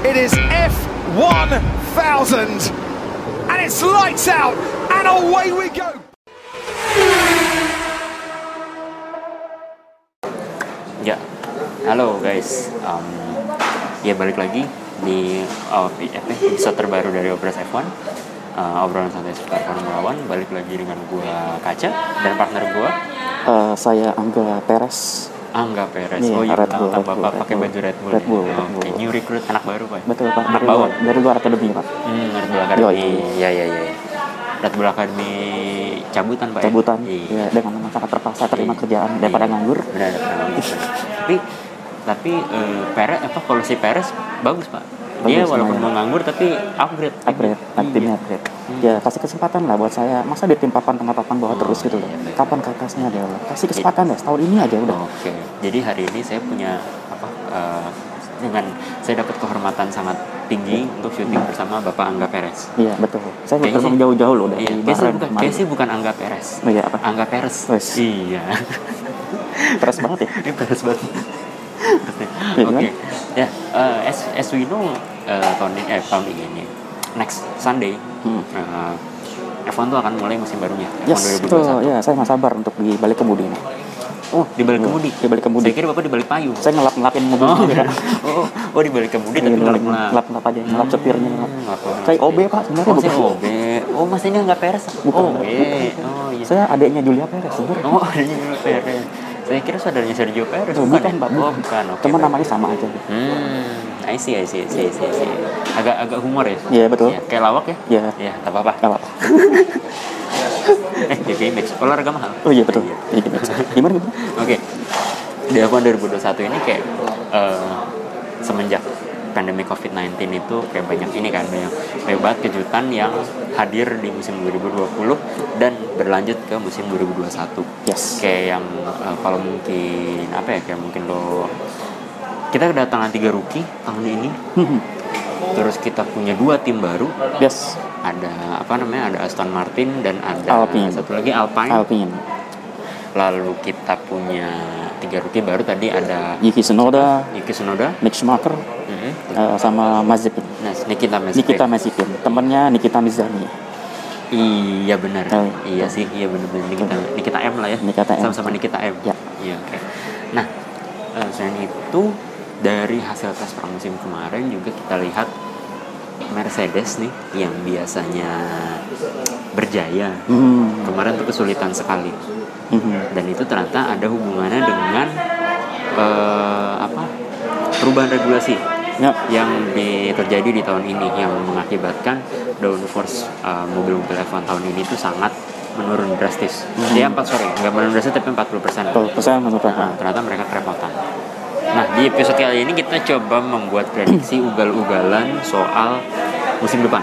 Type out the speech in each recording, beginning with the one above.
It is F1000. And it's lights out and away we go. Ya, halo guys. Um, ya balik lagi di uh, episode terbaru dari Obras F1. Uh, obrolan santai seputar Formula One. Balik lagi dengan gua Kaca dan partner gua Eh, saya Angga Perez. Angga Perez. Iya, oh iya, Red Bull, Red Bapak Bull, pakai Red baju Red Bull. Red Bull, ya? Red Oke, Bull. new recruit anak baru pak. Betul Pak, Anak dari bawah. luar, dari luar akademi Pak. Hmm, Red Bull Academy. Yoi. Iya iya iya. Red Bull Academy cabutan pak. ya? Cabutan, Iya. ya, dengan sangat terpaksa terima Iya. kerjaan daripada Iya. nganggur. Benar, tapi tapi eh, Perez apa kalau si Perez bagus pak. Dia Bagus, walaupun mau nganggur tapi upgrade. Upgrade, Iya. timnya upgrade. Ya kasih kesempatan lah buat saya. Masa di tim papan tengah papan bawah Oh, terus gitu loh. iya, betul. Kapan ke atasnya deh Allah. Kasih kesempatan deh setahun ini aja udah. Oke. Jadi hari ini saya punya apa eh, dengan saya dapat kehormatan sangat tinggi untuk syuting bersama Bapak Angga Perez. Iya betul. Saya Kayaknya terbang jauh-jauh loh dari Iya, Bahrain bukan, kayaknya sih bukan Angga Perez. Oh iya apa? Angga Perez. Wes. Iya. Keras banget ya. Ini Perez banget. Iya, Oke. kan? Ya, eh, as, as we know eh, tahun ini eh tahun ini next Sunday Hmm. eh, F1 tuh akan mulai musim barunya. Yes, F1 betul. 2021. Ya, saya nggak sabar untuk di balik kemudi ini. Oh, di balik kemudi. Di balik kemudi. Saya kira Bapak di balik payung. Saya ngelap-ngelapin mobil Oh, juga. oh, oh, di balik kemudi tapi Iya, ngelap aja, ngelap setirnya. ngelap. Hmm, ngelap. Saya OB Pak, sebenarnya Oh, saya bukan. OB. Oh, mas ini nggak peres. Bukan. Oh, iya. Oh, iya. Saya adiknya Julia Perez sebenarnya. Oh, ini Perez. Saya kira saudaranya Sergio Perez. Oh, bukan, ya? Pak. Oh, bukan. Cuman baik. namanya sama aja. Hmm, I see, I see, I see, I see, I see. Agak agak humor ya? Iya, betul. Ya, kayak lawak ya? Iya. Iya, tak apa-apa. Gak apa-apa. eh, JP Max, olahraga mahal. Oh iya betul. Iya, gimana? Gimana? Oke, di F1 2021 ini kayak eh, semenjak pandemi COVID-19 itu kayak banyak ini kan banyak banget kejutan yang hadir di musim 2020 dan berlanjut ke musim 2021 Yes. kayak yang eh, kalau mungkin apa ya kayak mungkin lo kita kedatangan tiga rookie tahun ini terus kita punya dua tim baru yes. ada apa namanya ada Aston Martin dan ada Alpine. satu lagi Alpine Alpine. lalu kita punya tiga rookie baru tadi ada Yuki Tsunoda, Yuki Tsunoda Mick Schumacher, Mhm. eh, sama Mazepin. nah Nikita Mazepin Nikita Mazepin, temannya Nikita Mizani. iya benar Oh, iya sih iya benar-benar Nikita Nikita M lah ya Nikita M. sama-sama Nikita M Ya. iya oke nah eh, selain itu dari hasil tes pramusim kemarin juga kita lihat Mercedes nih yang biasanya berjaya Hmm. kemarin tuh kesulitan sekali Mhm. dan itu ternyata ada hubungannya dengan eh, apa perubahan regulasi Ya. yang di- terjadi di tahun ini yang mengakibatkan downforce uh, mobil-mobil F1 tahun ini itu sangat menurun drastis. Ya empat sorry, nggak menurun drastis tapi 40 persen. Betul, pesan menurut Nah, ternyata mereka kerepotan. Nah di episode kali ini kita coba membuat prediksi ugal-ugalan soal musim depan.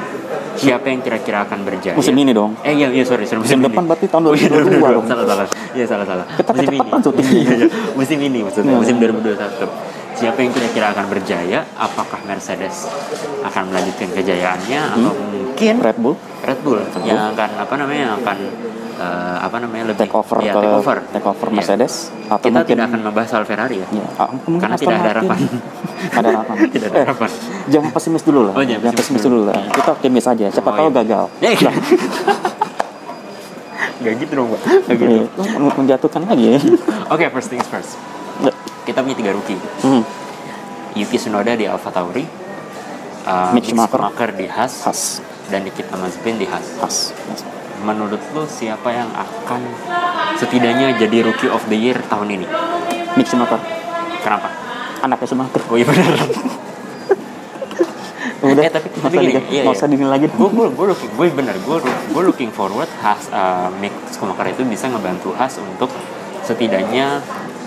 Siapa yang kira-kira akan berjaya? Musim ini dong. Eh iya iya sorry, sorry Musim ini. depan berarti tahun Oh, iya, 2022 dong. Salah salah. Iya salah salah. Kita musim ini. Iya, iya. musim ini maksudnya Iya. musim 2021. Siapa yang kira-kira akan berjaya? Apakah Mercedes akan melanjutkan kejayaannya atau mungkin Hmm. Red Bull Red Bull yang akan apa namanya yang akan eh, apa namanya lebih take over ya, ke take over, take over Iya. Mercedes atau Kita mungkin tidak akan membahas soal Ferrari ya. ya, ah, Karena Aston tidak ada harapan. ada harapan. Tidak ada Eh, harapan. Jangan pesimis dulu lah. Oh, jangan jangan pesimis pesimis dulu lah. Kita optimis aja. Siapa Oh, tahu iya. gagal. Ya, iya. Gak gitu dong, Pak. Gak gitu. Iya, men- menjatuhkan lagi ya. Oke, first things first. Ya. Kita punya tiga rookie. Hmm. Yuki Tsunoda di Alfa Tauri, uh, Mick Schumacher. di Haas, Khas. dan Nikita Mazepin di Haas. Khas. Menurut lu siapa yang akan setidaknya jadi Rookie of the Year tahun ini? Mick Schumacher. Kenapa? Anaknya Schumacher. Oh iya benar. Udah, eh tapi usah gini, iya, iya. usah dinilai lagi. Gue gue gue looking, gue bener, gue gue looking forward Haas uh, Mick Schumacher itu bisa ngebantu Haas untuk setidaknya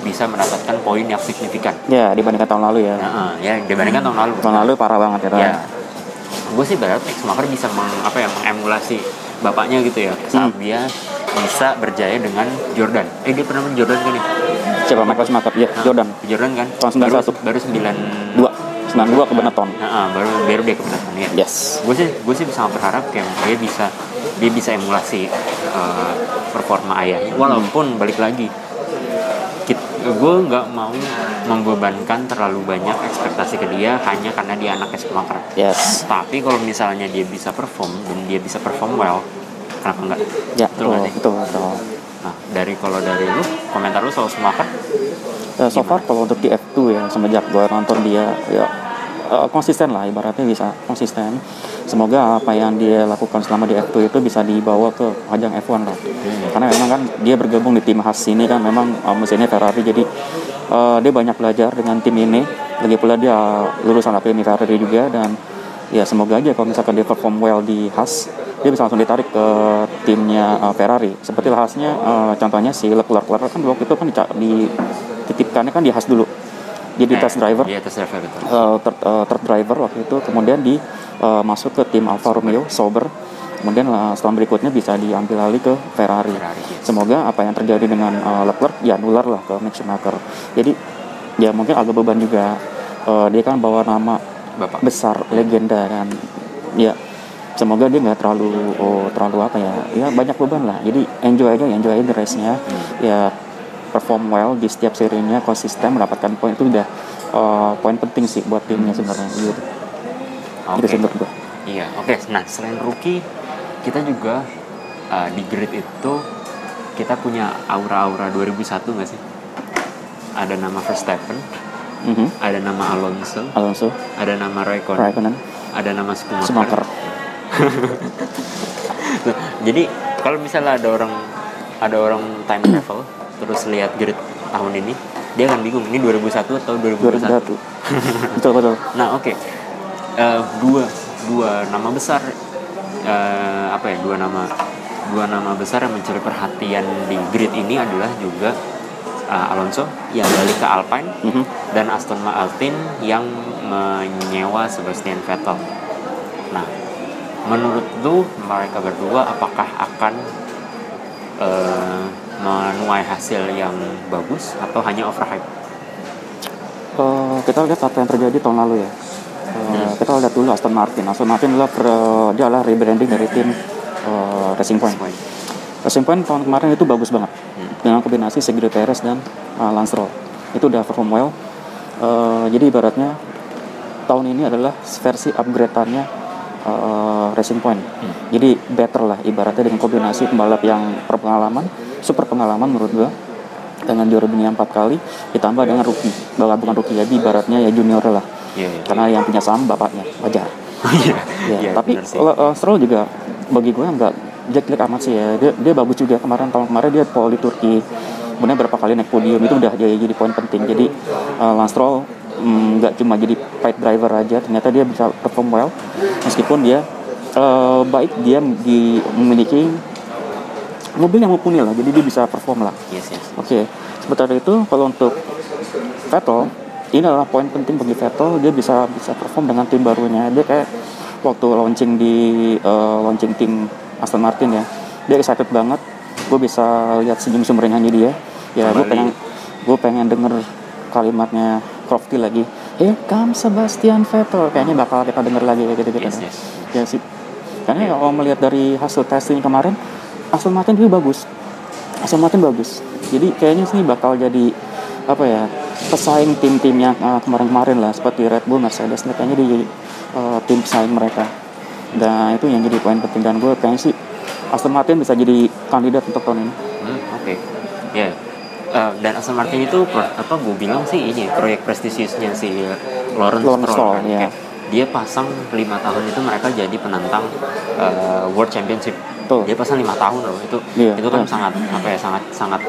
bisa mendapatkan poin yang signifikan. Ya, dibandingkan tahun lalu ya. Nah, ya dibandingkan tahun lalu. Tahun lalu parah banget ya. ya gue sih berharap Mick Schumacher bisa meng, apa ya mengemulasi bapaknya gitu ya saat Hmm. dia bisa berjaya dengan Jordan eh dia pernah main Jordan kan ya Siapa Michael Schumacher? Ya, Nah, Jordan. Jordan kan Tahun baru 91. baru 9 Dua. 92 ke Benetton. Nah, baru baru dia ke Benetton ya Yes. gue sih gue sih sangat berharap kayak dia bisa dia bisa emulasi uh, performa ayahnya walaupun balik lagi gue nggak mau membebankan terlalu banyak ekspektasi ke dia hanya karena dia anak Schumacher yes. Tapi kalau misalnya dia bisa perform dan dia bisa perform well kenapa enggak ya Betul betul betul, betul. nah dari kalau dari lu komentar lu soal Schumacher? Eh, so far kalau untuk di F2 ya semenjak gue nonton dia ya eh, konsisten lah ibaratnya bisa konsisten. Semoga apa yang dia lakukan selama di F2 itu bisa dibawa ke ajang F1 lah. Karena memang kan dia bergabung di tim khas ini kan memang uh, mesinnya Ferrari. Jadi eh, dia banyak belajar dengan tim ini. Lagi pula dia lulusan akademi Ferrari juga. Dan ya semoga aja kalau misalkan dia perform well di Haas dia bisa langsung ditarik ke timnya uh, Ferrari. Seperti lah Haasnya uh, contohnya si Leclerc. Leclerc kan waktu itu kan dititipkannya kan di Haas dulu jadi Eh, test driver. Iya test driver betul. Uh, third, uh, third driver waktu itu. Kemudian di uh, masuk ke tim Alfa Romeo Sauber. Kemudian uh, setelah berikutnya bisa diambil alih ke Ferrari, Ferrari, yes. semoga apa yang terjadi dengan uh, Leclerc ya nular lah ke Max Schumacher. Jadi ya mungkin agak beban juga. Uh, dia kan bawa nama bapak. besar legenda kan ya semoga dia nggak terlalu oh, terlalu apa ya. Ya banyak beban lah. Jadi enjoy aja enjoy aja race nya ya perform well di setiap serinya konsisten mendapatkan poin itu udah uh, poin penting sih buat timnya sebenarnya gitu Oke. itu sih menurut Iya, oke. Nah, selain rookie, kita juga uh, di grid itu kita punya aura-aura 2001 nggak sih? Ada nama Verstappen, Mhm. ada nama Alonso, Alonso ada nama Raikkonen, Raikkonen ada nama Schumacher. Schumacher Jadi kalau misalnya ada orang ada orang time travel terus lihat grid tahun ini, dia akan bingung ini 2001 atau 2021. 2001 betul betul Nah, oke. Eh, dua dua nama besar eh, apa ya? Dua nama dua nama besar yang mencuri perhatian di grid ini adalah juga eh, Alonso yang balik ke Alpine Mhm. dan Aston Martin yang menyewa Sebastian Vettel. Nah, menurut lu mereka berdua apakah akan eh, menuai hasil yang bagus atau hanya overhype? Eh, kita lihat apa yang terjadi tahun lalu ya. Eh, Hmm. Kita lihat dulu Aston Martin. Aston Martin adalah per- dia adalah rebranding dari tim eh, Racing Point. Racing Point tahun kemarin itu bagus banget Hmm. dengan kombinasi Sergio Perez dan uh, Lance Stroll. Itu udah perform well. Eh, jadi ibaratnya tahun ini adalah versi upgrade-annya uh, Racing Point. Hmm. Jadi better lah ibaratnya dengan kombinasi pembalap yang berpengalaman, super pengalaman menurut gua dengan juara dunia empat kali ditambah dengan rookie, bahwa bukan rookie jadi ibaratnya ya junior lah. Iya, iya. Karena yang punya saham bapaknya wajar. Iya, Ya, iya, tapi benar sih. kalau uh, Stroll juga bagi gue nggak jelek amat sih ya. Dia, dia bagus juga kemarin tahun kemarin dia pole di Turki. Kemudian berapa kali naik podium itu udah jadi, jadi poin penting. Jadi uh, Lance Stroll mm, nggak cuma jadi fight driver aja, ternyata dia bisa perform well. Meskipun dia uh, baik dia di, memiliki mobil yang mumpuni lah, jadi dia bisa perform lah. Yes, yes. Oke, sementara itu kalau untuk Vettel ini adalah poin penting bagi Vettel dia bisa bisa perform dengan tim barunya dia kayak waktu launching di eh, launching tim Aston Martin ya dia excited banget gue bisa lihat senyum sumringahnya dia ya gue pengen gue pengen denger kalimatnya Crofty lagi. Here comes Sebastian Vettel. Kayaknya bakal kita denger lagi kayak gitu gitu Yes, yes. ya sih karena kalau melihat dari hasil testing kemarin Aston Martin juga bagus. Aston Martin bagus. Jadi kayaknya sih bakal jadi apa ya pesaing tim-tim yang uh, kemarin-kemarin lah. Seperti Red Bull Mercedes kayaknya di uh, tim pesaing mereka. Dan itu yang jadi poin penting. Dan gue kayaknya sih Aston Martin bisa jadi kandidat untuk tahun ini. Hmm, Oke, ya. Eh, dan Aston Martin itu pro- apa gue bilang sih ini proyek prestisiusnya si Lawrence, Lawrence Stroll, Stroll, kan. iya. Dia pasang lima tahun itu mereka jadi penantang eh, World Championship. Betul. Dia pasang lima tahun loh itu. Iya, itu kan iya. sangat apa ya sangat sangat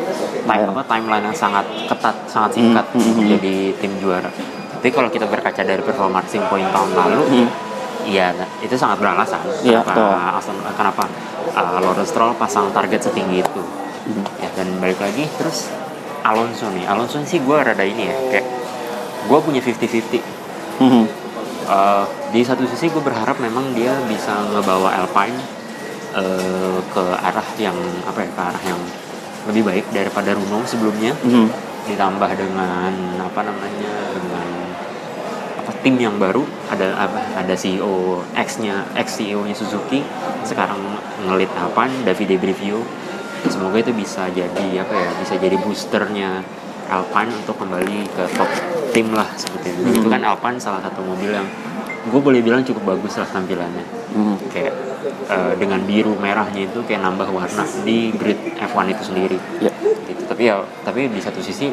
time, Iya. apa timeline yang sangat ketat, sangat singkat Hmm, hmm, untuk hmm. jadi tim juara. Tapi kalau kita berkaca dari performa Racing Point tahun lalu, Hmm. Iya, itu sangat beralasan. Iya, kenapa. Aston- kenapa uh, Lawrence Stroll pasang target setinggi itu? Mhm. Ya, dan balik lagi terus Alonso nih. Alonso sih gue rada ini ya, kayak gue punya 50-50. Mhm. Uh, di satu sisi gue berharap memang dia bisa ngebawa Alpine uh, ke arah yang apa ya, ke arah yang lebih baik daripada Renault sebelumnya Mhm. ditambah dengan apa namanya dengan apa tim yang baru ada apa ada CEO X nya ex CEO nya Suzuki sekarang ngelit apa Davide Brivio semoga itu bisa jadi apa ya bisa jadi boosternya Alpine untuk kembali ke top tim lah seperti itu. Itu kan Alpine salah satu mobil yang gue boleh bilang cukup bagus lah tampilannya. Hmm. Kayak eh, dengan biru merahnya itu kayak nambah warna di grid F1 itu sendiri. Ya. Gitu. Tapi ya tapi di satu sisi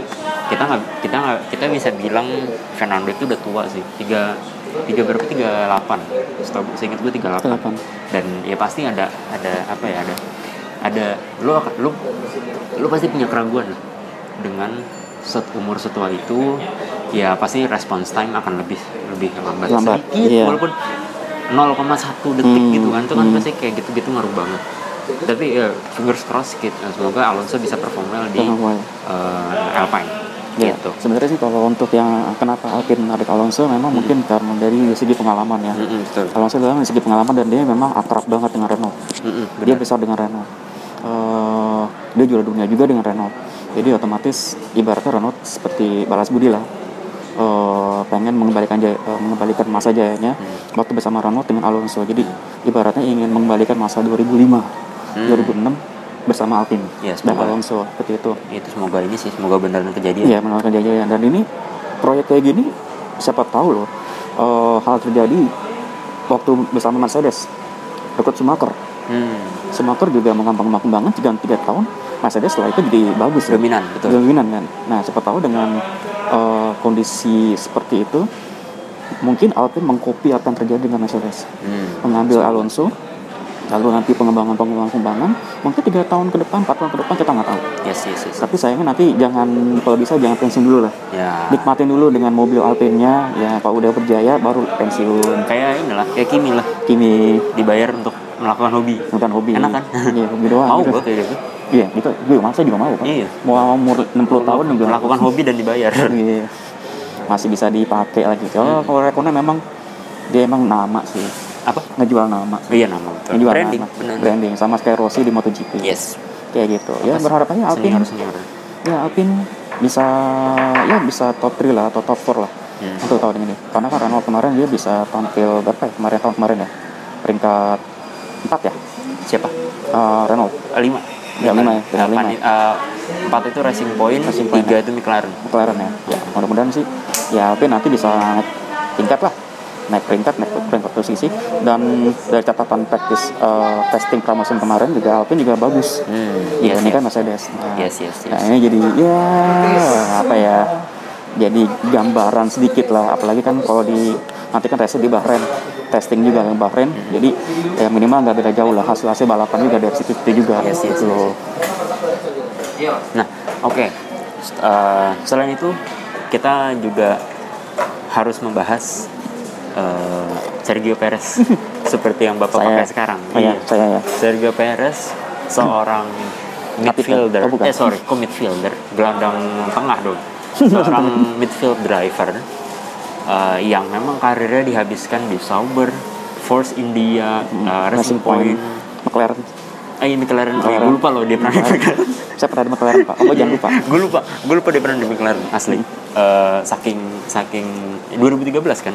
kita nggak kita nggak kita bisa bilang Fernando itu udah tua sih. Tiga tiga berapa tiga delapan setahu seingat gue tiga delapan 38. dan ya pasti ada ada apa ya ada ada lu lu lu pasti punya keraguan lah dengan set umur setua itu ya pasti response time akan lebih lebih lambat, Lambat, sedikit iya. walaupun 0,1 detik Hmm, gitu kan itu kan hmm. pasti kayak gitu-gitu ngaruh banget tapi ya fingers crossed gitu. semoga Alonso bisa perform well di eh, Alpine Ya, gitu sebenarnya sih kalau untuk yang kenapa Alpine menarik Alonso memang mungkin karena dari segi pengalaman ya. Mm-mm, betul Alonso dalam segi pengalaman dan dia memang akrab banget dengan Renault. Mm-mm, Dia benar. besar dengan Renault. Eh, dia juara dunia juga dengan Renault. Jadi otomatis ibaratnya Renault seperti balas budi lah. Eh, pengen mengembalikan jaya- eh, mengembalikan masa jayanya waktu bersama Renault dengan Alonso. Jadi ibaratnya ingin mengembalikan masa 2005, 2006 bersama Alpine Ya, dan. Alonso seperti itu. itu semoga ini sih semoga beneran kejadian Iya menolak kejayaan dan ini proyek kayak gini siapa tahu loh eh, hal terjadi waktu bersama Mercedes dekat Schumacher. Hmm, Schumacher juga mengembang-kembangkan tiga tiga tahun Mercedes setelah itu jadi bagus kan? dominan betul. Dominan kan. Nah siapa tahu dengan eh, kondisi seperti itu mungkin Alpine mengkopi apa yang terjadi dengan Mercedes. Hmm. mengambil Alonso lalu nanti pengembangan pengembangan pengembangan mungkin tiga tahun ke depan empat tahun ke depan kita nggak tahu. Yes yes yes. Tapi sayangnya nanti jangan kalau bisa jangan pensiun dulu lah. Ya. Nikmatin dulu dengan mobil Alpine-nya ya kalau udah berjaya baru pensiun. Kayak inilah kayak Kimi lah Kimi dibayar untuk melakukan hobi. Bukan hobi. Enak kan? iya hobi doang. Mau gitu. gue kayak gitu. Iya itu gue masa juga mau kan? Iya. mau umur 60 tahun juga. Melakukan hobi dan dibayar. Iya. Masih bisa dipakai lagi. Kalau Hmm. kalau memang dia emang nama sih. Apa? Ngejual nama. Iya nama betul. ngejual branding nama. benar. Branding sama kayak Rossi di MotoGP. Yes. Kayak gitu. Ya Apa sih? berharap aja Alpine senior senior ya Alpine bisa ya bisa top 3 lah atau top 4 lah Hmm. untuk tahun ini. Karena kan Renault kemarin dia bisa tampil berapa ya? Kemarin tahun kemarin ya? Peringkat 4 ya? Siapa? Eh, Renault lima. Ya, lima ya, Eh, lima. eh, empat itu Racing Point, Racing Point, tiga ya. itu McLaren. McLaren ya. Ya mudah-mudahan sih. Ya Alpine nanti bisa naik tingkat lah. Naik peringkat naik peringkat posisi dan dari catatan praktis eh, testing pramusim kemarin juga Alpine juga bagus. Hmm, Iya, yes, ini yes. kan Mercedes. Nah, Yes, yes, yes. Nah, ini jadi ya apa ya? Jadi gambaran sedikit lah. Apalagi kan kalau di nanti kan race di Bahrain, testing juga yang Bahrain. Jadi ya minimal nggak beda jauh lah hasil hasil balapan juga dari situ situ juga. Yes, yes, gitu loh. Nah, oke. S- eh, selain itu, kita juga harus membahas eh, Sergio Perez seperti yang bapak Saya- pakai sekarang. Oh ya, saya ya. Sergio Perez seorang midfielder. Oh, bukan. eh sorry, kok midfielder? Gelandang tengah dong. Seorang midfield driver eh, yang memang karirnya dihabiskan di Sauber, Force India, eh, Racing Point. McLaren. Eh, ini McLaren. Oh, McLaren. gue lupa loh dia pernah di McLaren. Saya pernah di McLaren pak. Oh jangan lupa. gue lupa gue lupa dia pernah di McLaren asli Eh, saking saking 2013 kan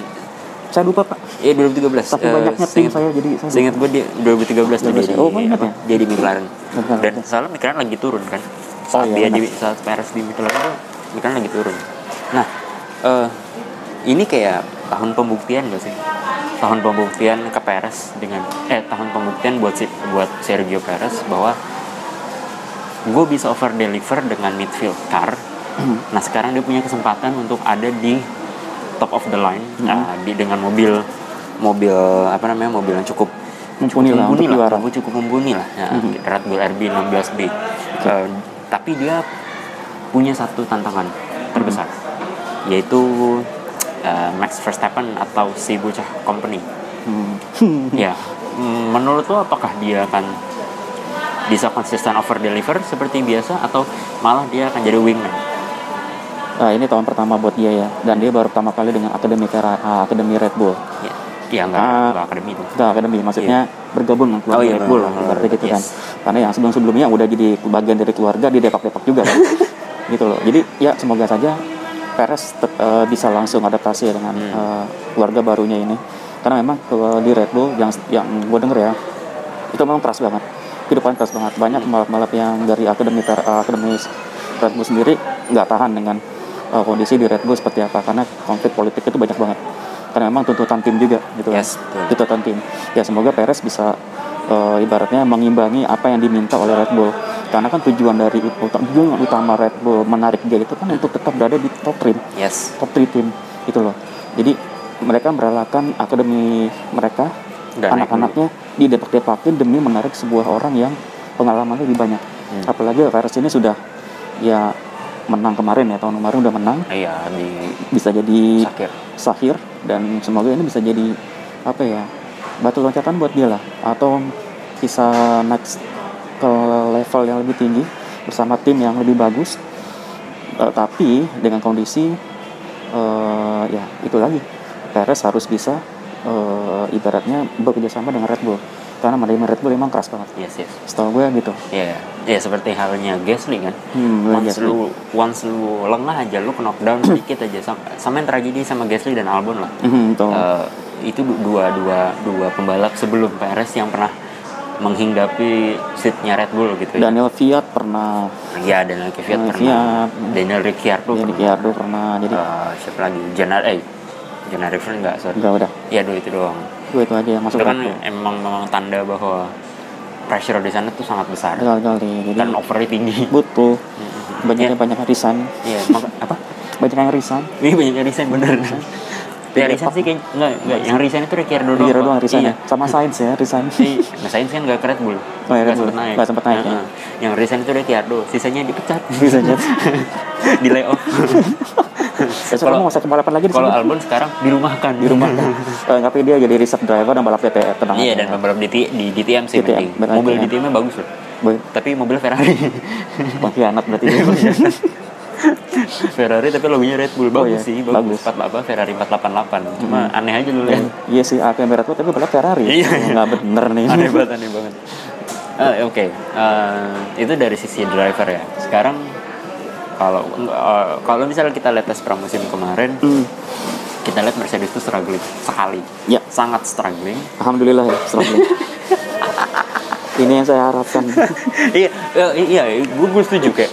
Saya lupa pak. Iya 2013 Tapi Eh, banyaknya tim saya jadi saya seingat gue dia 2013 tuh 2013 jadi Oh, banyak apa, ya? jadi McLaren McLaren, dan oke. soalnya McLaren lagi turun kan saat iya, dia benar. di saat Perez di McLaren tuh McLaren lagi turun. Nah eh, ini kayak tahun pembuktian gak sih? Tahun pembuktian ke Perez dengan eh tahun pembuktian buat si buat Sergio Perez bahwa gue bisa over deliver dengan midfield car. Nah sekarang dia punya kesempatan untuk ada di top of the line nah, di dengan mobil mobil apa namanya mobil yang cukup Mumpuni lah untuk lah, cukup, mumpuni lah. Ya, Red Bull RB 16B Eh, tapi dia punya satu tantangan terbesar yaitu eh, Max Verstappen atau si bocah company Hmm. ya menurut lo apakah dia akan bisa konsisten over deliver seperti biasa atau malah dia akan jadi wingman Nah, ini tahun pertama buat dia ya. Dan dia baru pertama kali dengan akademi ah, akademi Red Bull. ya ya nggak nggak akademi itu Enggak akademi, maksudnya bergabung dengan keluarga Oh, iya, Red Bull, ibaratnya gitu yes. kan. Karena yang sebelum-sebelumnya udah jadi bagian dari keluarga, dia depak-depak juga kan. gitu loh. Jadi ya semoga saja Perez eh, bisa langsung adaptasi dengan Hmm. eh, keluarga barunya ini. Karena memang kalau di Red Bull yang yang gue denger ya, itu memang keras banget. Kehidupan keras banget. Banyak pembalap-pembalap yang dari akademi Fer- eh, akademi Red Bull sendiri nggak tahan dengan uh, kondisi di Red Bull seperti apa karena konflik politik itu banyak banget karena memang tuntutan tim juga gitu kan. Yes, tuntutan tim ya semoga Perez bisa uh, ibaratnya mengimbangi apa yang diminta oleh Red Bull. Karena kan tujuan dari tujuan utama Red Bull menarik dia itu kan untuk tetap berada di top 3 yes. Top 3 tim itu loh. Jadi mereka merelakan akademi mereka anak-anaknya di depak-depakin demi menarik sebuah orang yang pengalamannya lebih banyak. Hmm. apalagi Perez ini sudah ya menang kemarin ya tahun kemarin udah menang. Iya di bisa jadi Sakir Sahir dan semoga ini bisa jadi apa ya batu loncatan buat dia lah. Atau bisa next ke level yang lebih tinggi bersama tim yang lebih bagus. Eh, tapi dengan kondisi eh, ya itu lagi. Perez harus bisa eh, ibaratnya bekerja sama dengan Red Bull. Karena menerima Red Bull emang keras banget. Yes yes. Setahu gue gitu. Ya ya seperti halnya Gasly kan. Hmm, once Gasly. lu once lu lengah aja lu knockdown sedikit aja. Sama, sama yang tragedi sama Gasly dan Albon lah. Betul. Eh, itu du- dua dua dua pembalap sebelum Perez yang pernah menghinggapi seatnya Red Bull gitu ya. Daniel Fiat pernah Iya, Daniel Kvyat Daniel pernah. Kvyat. Daniel Ricciardo pernah. Ricciardo pernah jadi Eh, siapa lagi? Janar eh Janar River enggak, sorry. enggak udah Iya, dua itu doang. gue itu aja yang masuk Itu kan Bull. emang memang tanda bahwa pressure di sana tuh sangat besar Betul kali jadi dan overnya tinggi. butuh banyak Iya. banyak yang resign Iya, apa? banyak yang resign Ini banyak yang resign bener. Ya resign sih kayak enggak, enggak. Yang resign itu Ricciardo doang. Ricciardo Pak. doang resign Iya. ya sama Sainz ya resign Si, nah Sainz kan gak ke Red Bull. Oh, iya, Red Bull. sempet naik. Nggak sempet naik, ya. Heeh. Yang resign itu Ricciardo, sisanya dipecat. bisa aja di layoff. besok mau masa balapan lagi di Kalau Albon sekarang dirumahkan. di rumah kan Eh, tapi dia jadi reserve driver dan balap DTM tenang Iya dan pembalap di, di DTM sih DTM, Mobil DTM. DTM-nya bagus loh. Tapi mobil Ferrari. pengkhianat berarti dia. Ferrari tapi logonya Red Bull Oh, bagus iya. sih, Bagus. bagus. 48 Ferrari 488. Cuma aneh aja lu lihat. iya sih apa yang berat tuh tapi balap Ferrari Iya. nggak bener nih aneh banget, aneh banget. Eh, Oke, Eh, itu dari sisi driver ya. Sekarang kalau eh, kalau misalnya kita lihat tes pramusim kemarin, Hmm, kita lihat Mercedes itu struggling sekali, ya sangat struggling. alhamdulillah ya struggling ini yang saya harapkan iya, eh, iya, gue gue setuju kayak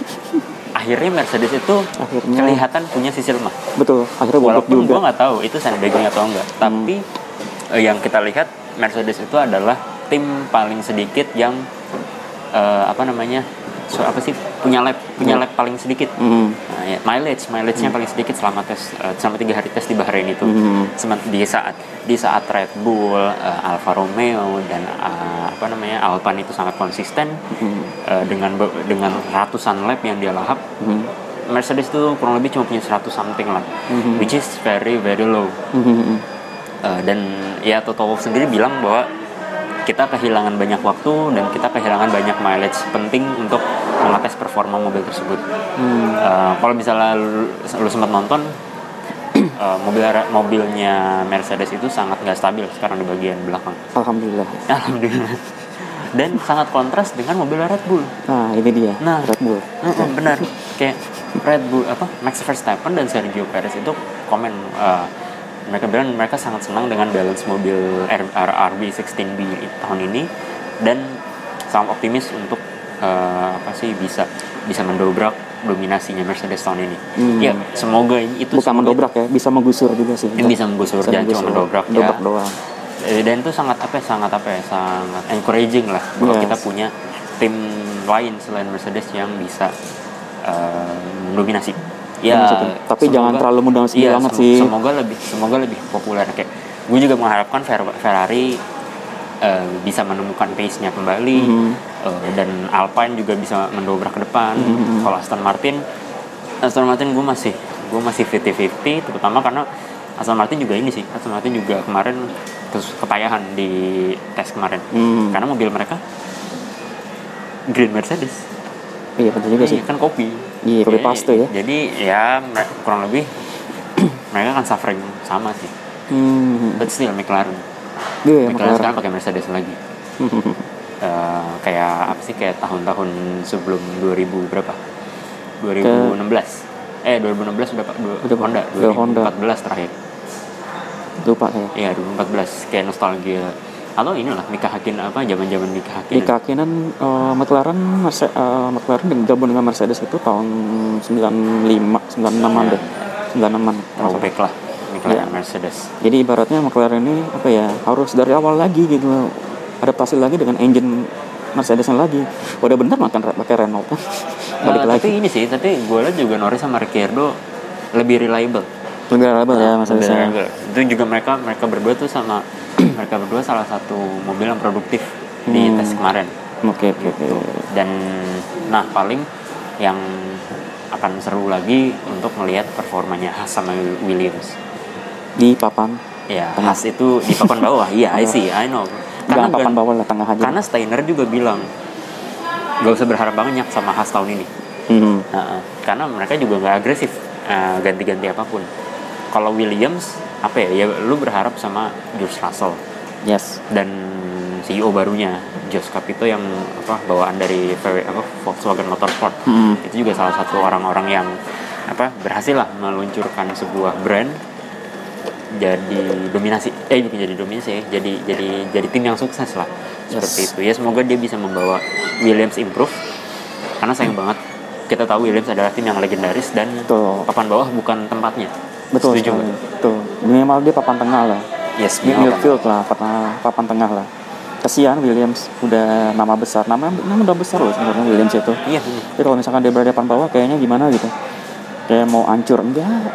akhirnya Mercedes itu Akhirnya. kelihatan punya sisi lemah. betul akhirnya Walaupun juga gue nggak tahu itu sandbagging atau enggak, tapi eh, yang kita lihat Mercedes itu adalah tim paling sedikit yang eh, apa namanya so, apa sih punya lap punya Hmm. lap paling sedikit. Hmm, Nah, ya, mileage mileage-nya paling sedikit selama tes eh, selama tiga hari tes di Bahrain itu. Semen- di saat di saat Red Bull, eh, Alfa Romeo dan eh, apa namanya Alpine itu sangat konsisten hmm, eh, dengan dengan ratusan lap yang dia lahap. hmm, Mercedes itu kurang lebih cuma punya 100 something lah, Mhm. which is very very low. hmm, Eh, dan ya Toto Wolff sendiri bilang bahwa kita kehilangan banyak waktu dan kita kehilangan banyak mileage penting untuk mengetes performa mobil tersebut. hmm. Eh, kalau misalnya lu, lu sempat nonton eh, mobil mobilnya Mercedes itu sangat nggak stabil sekarang di bagian belakang. alhamdulillah Alhamdulillah. Dan sangat kontras dengan mobil Red Bull. nah ini dia Nah. Red Bull Heeh, benar. Kayak Red Bull apa Max Verstappen dan Sergio Perez itu komen eh, mereka bilang mereka sangat senang dengan balance mobil R- R- RB16B tahun ini dan sangat optimis untuk eh, apa sih bisa bisa mendobrak dominasinya Mercedes tahun ini. Hmm. Ya, semoga itu bukan semoga mendobrak ya bisa menggusur juga sih Ini bisa menggusur, jangan cuma mendobrak ya. Dobrak doang Eh, dan itu sangat apa ya, sangat apa ya sangat encouraging lah bahwa Yes. kita punya tim lain selain Mercedes yang bisa eh, mendominasi ya Mendominasi. Tapi jangan terlalu mendominasi iya, banget sem- sih. semoga lebih semoga lebih populer kayak gue juga mengharapkan Fer- Ferrari eh, bisa menemukan pace-nya kembali Mhm. eh, dan Alpine juga bisa mendobrak ke depan Mhm. kalau Aston Martin Aston Martin gue masih gue masih 50-50 terutama karena Aston Martin juga ini sih Aston Martin juga kemarin terus ketayahan di tes kemarin Hmm. karena mobil mereka Green Mercedes iya betul juga sih Iya, kan kopi Iya, kopi paste ya. jadi ya kurang lebih mereka kan suffering sama sih hmm. but still McLaren iya McLaren McLaren sekarang pakai Mercedes lagi. Eh, kayak apa sih kayak tahun-tahun sebelum 2000 berapa? 2016 eh 2016 udah Udah, Honda udah Honda. 2014 terakhir. Lupa saya. Iya 2014 kayak nostalgia. Atau inilah Mika Hakkinen apa zaman-zaman Mika Hakkinen. Di kakinan uh, McLaren Merce- uh, McLaren gabung dengan Mercedes itu tahun 95 96an deh. 96an throwback lah Mika Iya. Mercedes Jadi ibaratnya McLaren ini apa ya harus dari awal lagi gitu adaptasi lagi dengan engine Mercedes lagi. Udah bener makan pakai Renault kan. Balik Eh, lagi. tapi ini sih tapi gue lihat juga Norris sama Ricciardo lebih reliable Lebih reliable ya Lebih Mercedes. reliable. itu juga mereka mereka berdua tuh sama mereka berdua salah satu mobil yang produktif di Hmm. tes kemarin Oke oke oke. dan nah paling yang akan seru lagi untuk melihat performanya Haas sama Williams Di papan ya Tengah. Haas itu di papan bawah iya I see I know Jangan karena papan gan- bawah lah tengah aja. karena Steiner juga bilang gak usah berharap banyak sama Haas tahun ini Hmm. Nah, karena mereka juga nggak agresif eh, ganti-ganti apa pun. Kalau Williams apa ya? Ya lu berharap sama George Russell Yes. dan CEO barunya Josh Capito yang apa bawaan dari VW apa Volkswagen Motorsport. Hmm. Itu juga salah satu orang-orang yang apa berhasil lah meluncurkan sebuah brand jadi dominasi eh bukan jadi dominasi ya jadi jadi jadi tim yang sukses lah seperti Yes. itu ya semoga dia bisa membawa Williams improve karena sayang banget kita tahu Williams adalah tim yang legendaris dan Betul. papan bawah bukan tempatnya Betul. setuju sekali. Betul. Minimal dia papan tengah lah. yes midfield lah, papan, papan tengah lah. Kesian Williams udah nama besar, nama nama udah besar loh sebenarnya Williams itu. iya Tapi kalau misalkan dia berada papan bawah kayaknya gimana gitu. Kayak mau hancur enggak.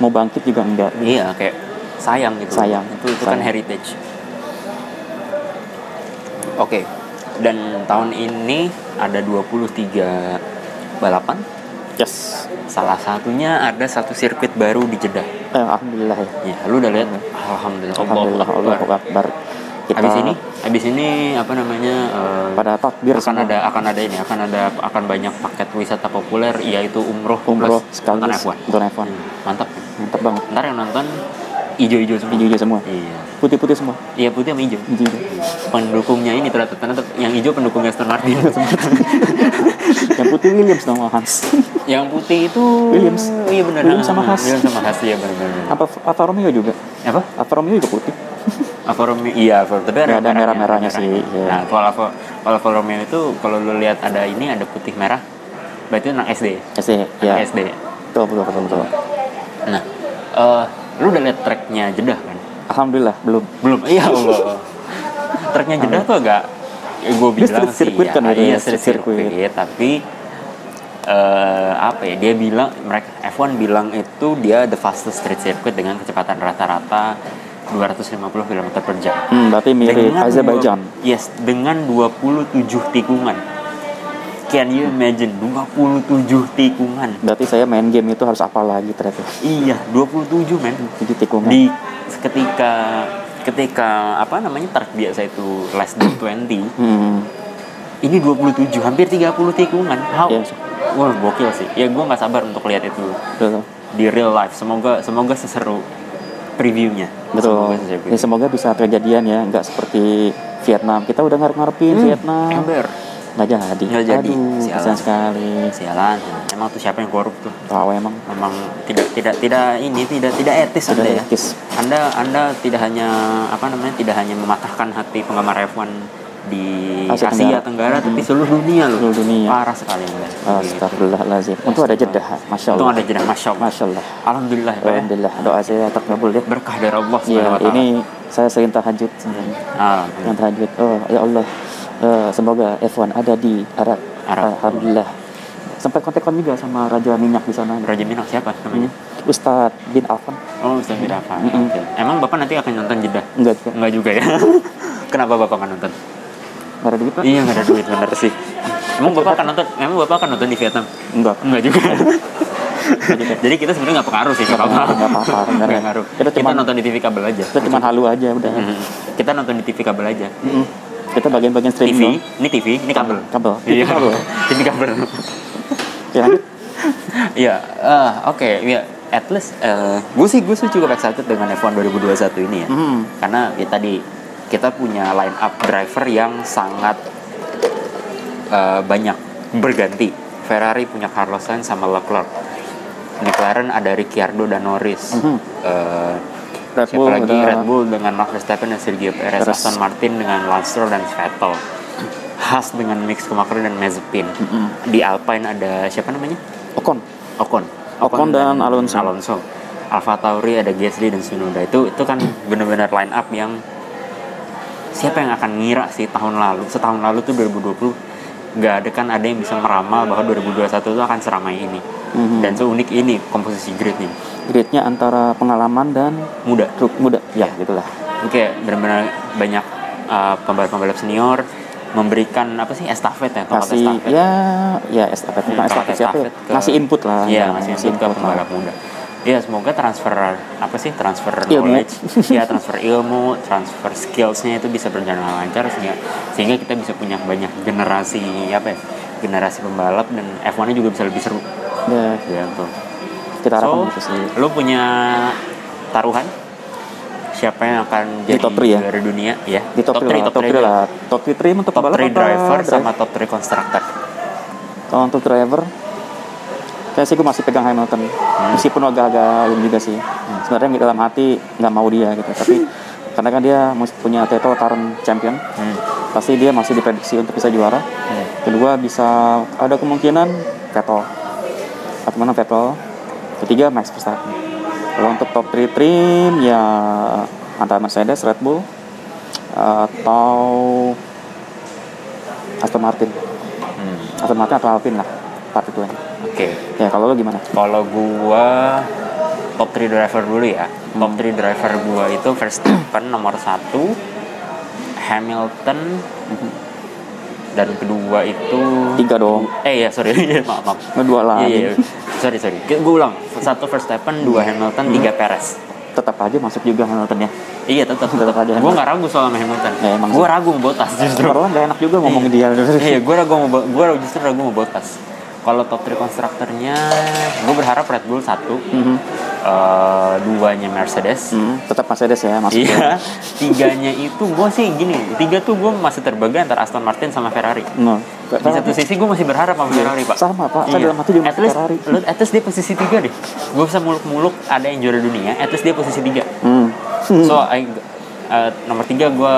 Mau bangkit juga enggak. iya kayak sayang gitu Sayang. itu itu kan Sayang. heritage oke dan tahun ini ada 23 balapan Yes. salah satunya ada satu sirkuit baru di Jeddah Eh, Alhamdulillah ya. ya lu udah lihat alhamdulillah Alhamdulillah Allah Akbar. Akbar. Kita habis ini habis ini apa namanya eh, pada takbir akan semua. ada akan ada ini akan ada akan banyak paket wisata populer yaitu umroh umroh sekaligus nonton F1 nonton F1. Hmm, mantap Banget. ntar yang nonton ijo-ijo semua Hijau-hijau semua. iya Putih-putih semua. iya putih sama hijau Hijau. pendukungnya ini ternyata ternyata yang hijau pendukung Aston Martin Yang putih Williams sama Hans. yang putih itu Williams. iya benar Williams sama Haas. Williams sama Haas iya benar benar Apa Alfa Romeo juga? apa Alfa Romeo juga putih. Alfa Romeo iya Alfa tapi ada merahnya, merah-merahnya ada sih, iya. nah kalau Alfa kalau Alfa Romeo itu kalau lu lihat ada ini ada putih merah berarti itu anak SD SD. Ya. SD Betul, betul, betul, betul. nah eh lu udah lihat tracknya Jeddah kan Alhamdulillah belum. belum iya Allah tracknya Jeddah tuh agak ya gue bilang sih circuit ya, kan iya ya, street circuit. circuit tapi eh apa ya dia bilang mereka F1 bilang itu dia the fastest street circuit dengan kecepatan rata-rata 250 km per jam Hmm, berarti mirip Azerbaijan. yes, dengan 27 tikungan. Can you imagine 27 tikungan? Berarti saya main game itu harus apa lagi ternyata. Iya, 27 men. Jadi tikungan. Di ketika ketika apa namanya track biasa itu less than 20, Hmm. ini 27, hampir 30 tikungan. How? Yes. Wah, gokil sih. Ya gue nggak sabar untuk lihat itu Betul. di real life. Semoga semoga seseru previewnya. Betul. Semoga seseru Ya, semoga bisa kejadian ya, nggak seperti Vietnam. Kita udah ngarep-ngarepin Hmm, Vietnam. Ember. Nggak jadi. Nggak jadi. Aduh, Sialan. sekali. Sialan. Emang tuh siapa yang korup tuh? Tahu emang. memang tidak tidak tidak ini tidak tidak etis Tidak anda ya etis. anda anda tidak hanya apa namanya tidak hanya mematahkan hati penggemar F1 di Asia Asia, Tenggara. Tenggara, tapi seluruh dunia loh Seluruh dunia. parah sekali anda Astagfirullahaladzim. Untuk ada jeda, masya untung Allah. ada jeda masya Allah Masya Allah. alhamdulillah ya Pak ya. Alhamdulillah doa saya terkabul ya. berkah dari Allah Iya, ini saya sering tahajud sebenarnya. Ah, Yang tahajud. Oh, ya Allah. Eh, semoga F1 ada di Arab. Arab. Alhamdulillah. Sempat kontak-kontak juga sama Raja Minyak di sana. Raja Minang siapa namanya Hmm. Ustadz bin Affan. oh Ustaz Birafa Mm-mm. Oke. emang bapak nanti akan nonton jeda Enggak juga. Enggak juga ya kenapa bapak akan nonton Nggak ada duit, Pak? iya nggak ada duit bener sih emang bapak akan nonton emang bapak akan nonton di Vietnam Enggak. Enggak juga. Jadi kita sebenarnya nggak pengaruh sih Nggak apa-apa, nggak Nggak apa-apa. pengaruh. Kita Kita, nonton di TV kabel aja. Kita cuma halu aja udah. Mhm. Kita nonton di TV kabel aja. Mm-mm. Kita bagian-bagian TV, streaming. ini TV, ini kabel. Kabel. TV Iya, kabel. TV kabel. Ya, lanjut. Iya, eh, oke, ya. At least, gue sih gue sih cukup excited dengan F1 2021 ini ya. Hmm. Karena ya tadi kita punya line up driver yang sangat eh, banyak berganti. Ferrari punya Carlos Sainz sama Leclerc. McLaren ada Ricciardo dan Norris. Mhm. Eh, Red Siapa Bull lagi udah- Red Bull dengan Max Verstappen dan Sergio Perez, Perez. Aston Martin dengan Lance Stroll dan Vettel, Haas dengan Mick Schumacher dan Mazepin. Di Alpine ada siapa namanya? Ocon Ocon. Ocon dan Alonso. Alonso. Alfa Tauri ada Gasly dan Tsunoda. Itu itu kan benar-benar line up yang siapa yang akan ngira sih tahun lalu setahun lalu tuh 2020 nggak ada kan ada yang bisa meramal bahwa 2021 itu akan seramai ini Mhm. dan seunik ini komposisi gridnya gridnya antara pengalaman dan muda truk muda ya gitulah Oke, benar-benar banyak uh, pembalap-pembalap senior memberikan apa sih estafet ya, tongkat kasih estafet. ya ya estafet Hmm, bukan estafet siapa ya? estafet ke- ngasih input lah ya, masih input ke lah. pembalap muda. Iya, semoga transfer apa sih transfer Ilmu. knowledge, ya transfer ilmu, transfer skillsnya itu bisa berjalan lancar sehingga sehingga kita bisa punya banyak generasi apa ya generasi pembalap dan F1-nya juga bisa lebih seru. Ya Gitu. kita harapkan So, lo punya taruhan siapa yang akan Di jadi top three ya? juara dunia ya? di top 3 three, lah top 3 aja. lah top 3 untuk top pembalap 3 apa driver drive? sama top 3 constructor kalau untuk driver kayak sih gue masih pegang Hamilton Hmm. meskipun agak-agak ini juga sih sebenarnya dalam hati nggak mau dia gitu tapi karena kan dia punya title current champion hmm. pasti dia masih diprediksi untuk bisa juara Hmm. kedua bisa ada kemungkinan Vettel mana Vettel? Ketiga Max Verstappen. Kalau untuk top 3 trim ya antara Mercedes Red Bull atau Aston Martin. Hmm. Aston Martin atau Alpine lah part itu oke. Ya kalau lo gimana? Kalau gua top 3 driver dulu ya. Hmm. top 3 driver gua itu Verstappen nomor 1 Hamilton dan kedua itu tiga dong. Eh ya sorry. Maaf maaf. Kedua lagi. iya, iya. Sorry sorry. Gue ulang. Satu Verstappen dua Hamilton Hmm. tiga Perez. Tetap aja masuk juga Hamilton ya iya tetap Tetap aja. Gue nggak ragu soal Hamilton. Ya, emang gue ragu mau Bottas justru. Padahal nggak enak juga ngomongin dia. Iya gue ragu mau gue justru ragu mau Bottas. Kalau top 3 konstruktornya gue berharap Red Bull satu. Mhm. Eh, duanya Mercedes Hmm, tetap Mercedes ya masuk Iya, tiganya itu gue sih gini, tiga tuh gue masih terbagi antara Aston Martin sama Ferrari. no. Di satu sisi gue masih berharap sama Ferrari pak. Iya. Sama, Pak. Saya Iya. dalam hati juga at least, Ferrari. At least dia posisi tiga deh. Gue bisa muluk-muluk ada yang juara dunia, at least dia posisi tiga. hmm. So, I, uh, nomor tiga gue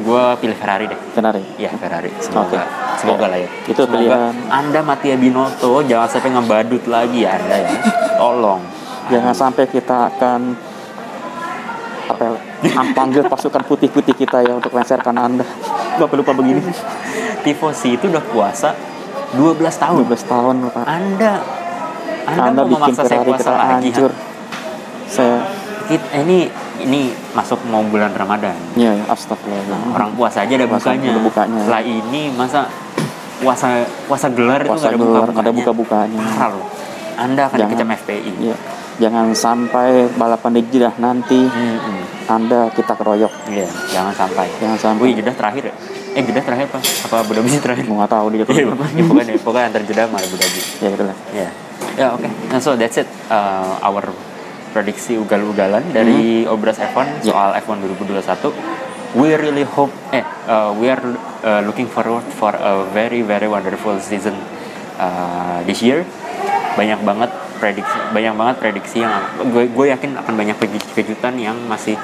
gue pilih Ferrari deh. Ferrari Ya Ferrari, semoga, Oke. semoga lah ya. Itu semoga pilihan. Anda Mattia Binotto jangan sampai ngebadut lagi ya Anda ya. Tolong. Jangan sampai kita akan apa ya, panggil pasukan putih-putih kita ya untuk lengserkan anda. Bapak lupa begini. Tifosi itu udah puasa 12 tahun. 12 tahun Pak. Anda Anda, Anda mau bikin Ferrari puasa kita lagi hancur. Ha? saya Kit- ini ini masuk mau bulan Ramadan. Ya, ya astagfirullah. Orang puasa aja ada Puasa bukanya. ada bukanya. setelah ini masa puasa puasa gelar itu puasa nggak ada gelar buka ada buka-bukanya. Parah loh. Anda akan dikecam FPI ya. Jangan sampai balapan di Jeddah nanti Hmm, anda kita keroyok Iya, jangan sampai. Jangan sampai. Wih, jeda terakhir ya? Eh, jeda terakhir apa? Apa Abu Dhabi sih terakhir? mau nggak tahu dia Iya, ya, pokoknya, pokoknya antar jeda sama Abu Dhabi. ya gitu lah Ya, ya oke. Nah, so that's it. Uh, our prediksi ugal-ugalan dari Obras F1 Ya. soal F1 2021. We really hope, eh, uh, we are uh, looking forward for a very very wonderful season uh, this year. Banyak banget prediksi, banyak banget prediksi yang gue gue yakin akan banyak keju- kejutan yang masih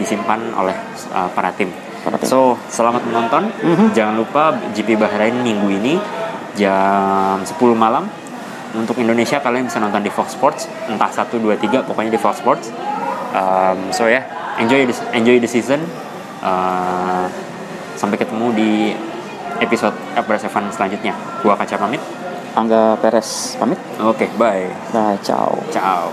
disimpan oleh uh, para tim. Para tim. So, selamat menonton. Mhm. Jangan lupa GP Bahrain minggu ini jam 10 malam. Untuk Indonesia kalian bisa nonton di Fox Sports, entah 1 2 3 pokoknya di Fox Sports. Um, so ya, yeah, enjoy the, enjoy the season. Uh, sampai ketemu di episode Abras Evan selanjutnya. Gua Kaca pamit. Angga Peres pamit. Oke, okay, bye. Nah, ciao. Ciao.